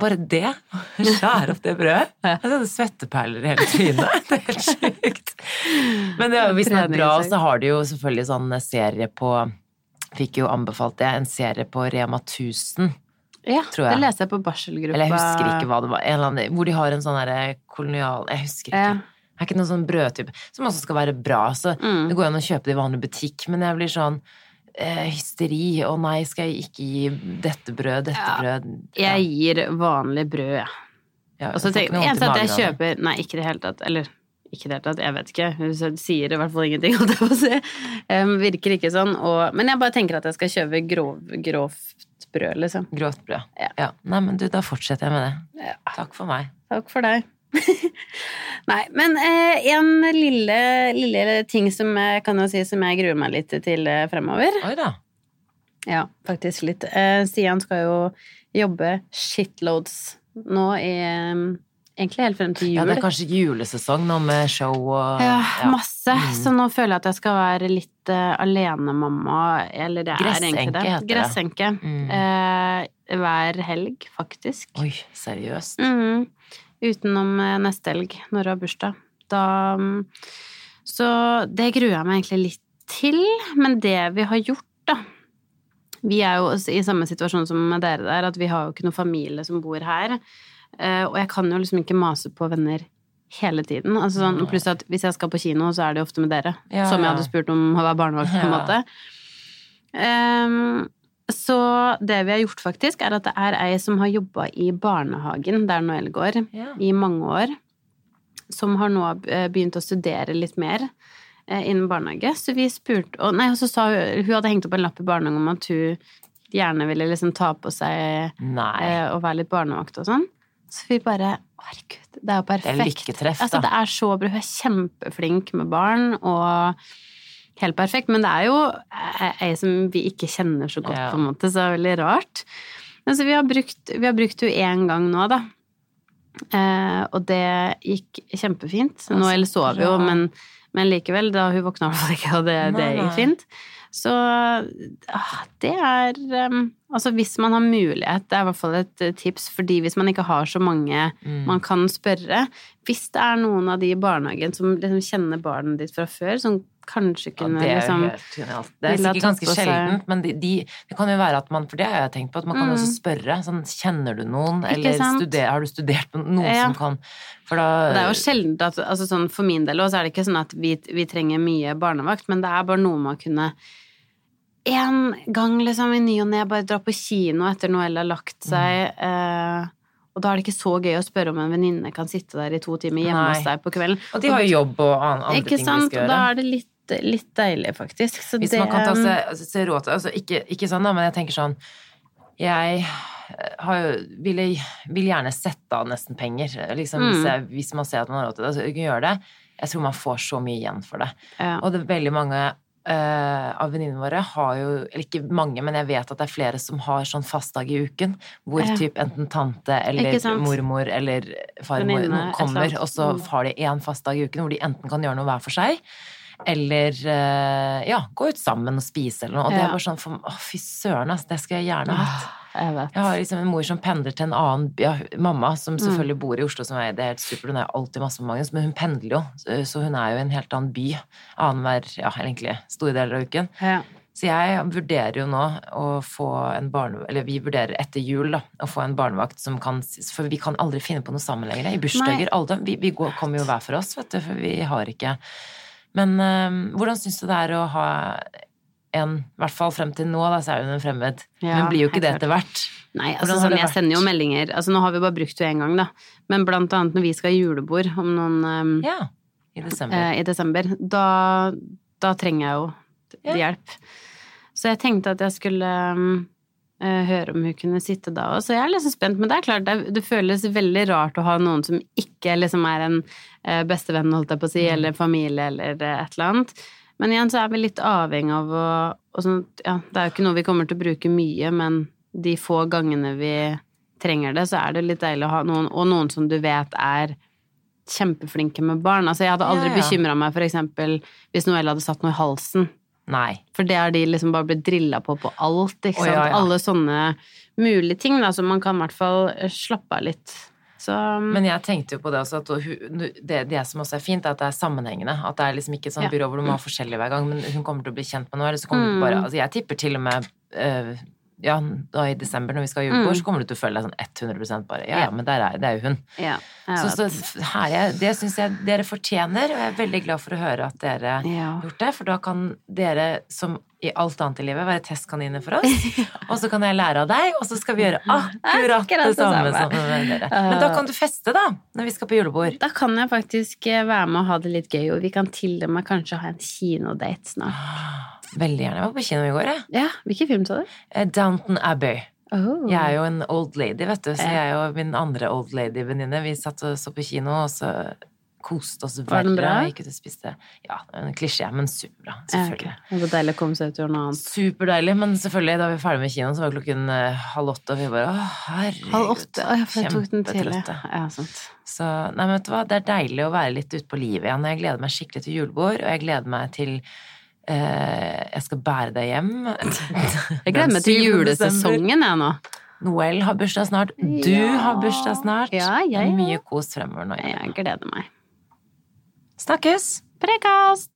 S2: Bare det? [laughs] Skjære opp det brødet? Jeg hadde svetteperler i hele trynet. [laughs] Det er helt sjukt. Men det, hvis den er bra, så har de jo selvfølgelig sånn serie på fikk jo anbefalt det, en serie på Rema 1000.
S1: Ja, det leser jeg på barselgruppa.
S2: Eller jeg husker ikke hva det var. Annen, hvor de har en sånn derre kolonial Jeg husker ikke. Ja. Det er ikke noen sånn brødtype som også skal være bra. Så mm. det går an å kjøpe det i vanlig butikk, men jeg blir sånn eh, hysteri. Å nei, skal jeg ikke gi dette brød, dette ja, brød
S1: ja. Jeg gir vanlig brød, jeg. Ja. Og så tenker jeg at jeg kjøper Nei, ikke i det hele tatt. Eller ikke i det hele tatt, jeg vet ikke. Hun sier i hvert fall ingenting, [laughs] holdt jeg på å si. Um, virker ikke sånn. Og, men jeg bare tenker at jeg skal kjøpe grov, grovt brød, liksom.
S2: Grovt brød. Ja. ja. Nei, men du, da fortsetter jeg med det. Ja. Takk for meg.
S1: Takk for deg. [laughs] Nei, men eh, en lille, lille, ting som jeg kan jo si som jeg gruer meg litt til eh, fremover.
S2: Oi da.
S1: Ja, faktisk litt. Eh, Stian skal jo jobbe shitloads nå i egentlig helt frem til jul.
S2: Ja, det er kanskje julesesong nå med show og
S1: Ja, masse. Mm. Så nå føler jeg at jeg skal være litt uh, alenemamma, eller det er egentlig det.
S2: heter det.
S1: Gressenke. Mm. Uh, hver helg, faktisk.
S2: Oi, seriøst?
S1: Mm. Utenom uh, neste helg, når du har bursdag. Da um, Så det gruer jeg meg egentlig litt til. Men det vi har gjort, da Vi er jo i samme situasjon som dere der, at vi har jo ikke noen familie som bor her. Uh, og jeg kan jo liksom ikke mase på venner hele tiden. Altså sånn, pluss at hvis jeg skal på kino, så er det jo ofte med dere. Ja, som jeg hadde spurt om å være barnevakt, på en måte. Um, så det vi har gjort, faktisk, er at det er ei som har jobba i barnehagen der Noel går, ja. i mange år. Som har nå eh, begynt å studere litt mer eh, innen barnehage. Så vi spurte Og nei, så sa hun Hun hadde hengt opp en lapp i barnehagen om at hun gjerne ville liksom ta på seg eh, å være litt barnevakt og sånn. Så vi bare Herregud, det er jo perfekt.
S2: Det er lykketreff, da.
S1: Altså, det er så bra. Hun er kjempeflink med barn og helt perfekt. Men det er jo ei som vi ikke kjenner så godt, ja. på en måte, så det er veldig rart. Men så vi har brukt, vi har brukt henne én gang nå, da. Eh, og det gikk kjempefint. Nå eller sover jo, men, men, likevel, da hun våkna i hvert fall ikke, og det, det gikk fint. Så ah, det er um, Altså hvis man har mulighet, det er i hvert fall et eh, tips, fordi hvis man ikke har så mange mm. man kan spørre Hvis det er noen av de i barnehagen som liksom kjenner barnet ditt fra før, som kanskje kunne
S2: ja, det er
S1: liksom
S2: helt genialt. Det er sikkert ganske sjeldent, men de, de, det kan jo være at man For det har jeg tenkt på, at man kan mm. også spørre sånn Kjenner du noen, eller studer, har du studert noen ja. som kan For da
S1: Det er jo sjeldent at altså sånn For min del også er det ikke sånn at vi, vi trenger mye barnevakt, men det er bare noe man kunne en gang liksom i ny og ne bare dra på kino etter Noelle har lagt seg. Mm. Eh, og da er det ikke så gøy å spørre om en venninne kan sitte der i to timer hjemme Nei. hos deg på kvelden.
S2: Og de har jo jobb og andre
S1: ikke ting sant? de skal gjøre. Da er det litt litt deilig, faktisk. Så
S2: Hvis
S1: det,
S2: man kan ta seg, seg råd til altså, ikke, ikke, sånn, da, men jeg tenker sånn Jeg har jo vil, vil, gjerne sette av nesten penger. Liksom, mm. hvis, jeg, hvis, man ser at man har råd til det. Så kan gjøre det. Jeg tror man får så mye igjen for det. Ja. Og det er veldig mange uh, av venninnene våre har jo Eller ikke mange, men jeg vet at det er flere som har sånn fastdag i uken. Hvor ja. typ enten tante eller mormor eller farmor kommer, og så mm. har de én fastdag i uken hvor de enten kan gjøre noe hver for seg eller uh, ja, gå ut sammen og spise eller noe. Og det er bare sånn for, Å, fy søren, altså. Det skulle jeg gjerne hatt.
S1: Jeg,
S2: jeg, har liksom en mor som pendler til en annen ja, mamma, som mm. selvfølgelig mm. bor i Oslo, som er, det er helt supert, hun er alltid masse med Magnus, men hun pendler jo, så hun er jo i en helt annen by annenhver, ja, egentlig store deler av uken.
S1: Ja.
S2: Så jeg vurderer jo nå å få en barnevakt Eller vi vurderer etter jul da, å få en barnevakt som kan For vi kan aldri finne på noe sammen lenger. I bursdager. Alle, vi, vi går, kommer jo hver for oss, vet du, for vi har ikke men øh, hvordan syns du det er å ha en, i hvert fall frem til nå, da, så er hun en fremmed. Ja, men blir jo ikke det etter hvert.
S1: Nei, altså sånn, jeg sender jo meldinger Altså nå har vi bare brukt det én gang, da. Men blant annet når vi skal ha julebord om noen um,
S2: Ja, i desember.
S1: Eh, i desember da, da, trenger jeg jo ja. hjelp. Så jeg tenkte at jeg skulle um, høre om hun kunne sitte da òg. Så jeg er så spent. Men det er klart, det, det, føles veldig rart å ha noen som ikke liksom er en uh, bestevenn, holdt jeg på å si, mm. eller familie, eller uh, et eller annet. Men igjen så er vi litt avhengig av å sånn, ja, Det er jo ikke noe vi kommer til å bruke mye, men de få gangene vi trenger det, så er det litt deilig å ha noen, og noen som du vet er kjempeflinke med barn. Altså, jeg hadde aldri ja, ja. bekymra meg for eksempel hvis Noelle hadde satt noe i halsen.
S2: Nei.
S1: For det har de liksom bare blitt drilla på på alt, ikke sant. Oh, ja, Alle sånne mulige ting, da, så man kan i hvert fall slappe av litt. Så,
S2: um, Men jeg tenkte jo på det også, at det, det, som også er fint, er at det er sammenhengende. At det er liksom ikke et sånt ja. byrå hvor du må ha forskjellig hver gang, men hun kommer til å bli kjent med noe. Eller så kommer mm. du bare Altså, jeg tipper til og med uh, ja, da i desember når vi skal ha julebord, mm. så kommer du til å føle deg sånn 100 bare Ja, ja, men der er, det er jo hun.
S1: Ja,
S2: så, så her er, det syns jeg dere fortjener, og jeg er veldig glad for å høre at dere har gjort det. For da kan dere, som i alt annet i livet, være testkaniner for oss. [laughs] Og så kan jeg lære av deg, og så skal vi gjøre [laughs] akkurat det samme som dere. [laughs] Men da kan du feste, da, når vi skal på julebord.
S1: Da kan jeg faktisk eh, være med og ha det litt gøy, og vi kan til og med kanskje ha en kinodate snart.
S2: Veldig gjerne. Jeg var på kino i går, jeg.
S1: Ja, Hvilken film så du?
S2: Eh, Downton Abbey. Oh. Jeg er jo en old lady, vet du, så jeg og min andre old lady-venninne, vi satt og så på kino, og så koste oss veldig. Vi Gikk ut og spiste Ja, en klisjé, men superbra. Selvfølgelig. Ja,
S1: okay. Det var deilig å komme seg ut og gjøre noe annet.
S2: Superdeilig, men selvfølgelig, da vi var ferdig med kinoen, så var klokken uh, halv åtte, og vi bare Å, herregud.
S1: Halv åtte? Å, jeg tok den tidlig. Ja, sant.
S2: Så nei, men vet du hva, det er deilig å være litt ute på livet igjen. Jeg gleder meg skikkelig til julebord, og jeg gleder meg til jeg skal bære deg hjem.
S1: jeg gleder meg til julesesongen, jeg nå.
S2: Noel har bursdag snart. Du ja. har bursdag snart.
S1: Ja, jeg,
S2: ja. Mye kos fremover nå.
S1: Jeg gleder meg.
S2: Snakkes!
S1: Prekas!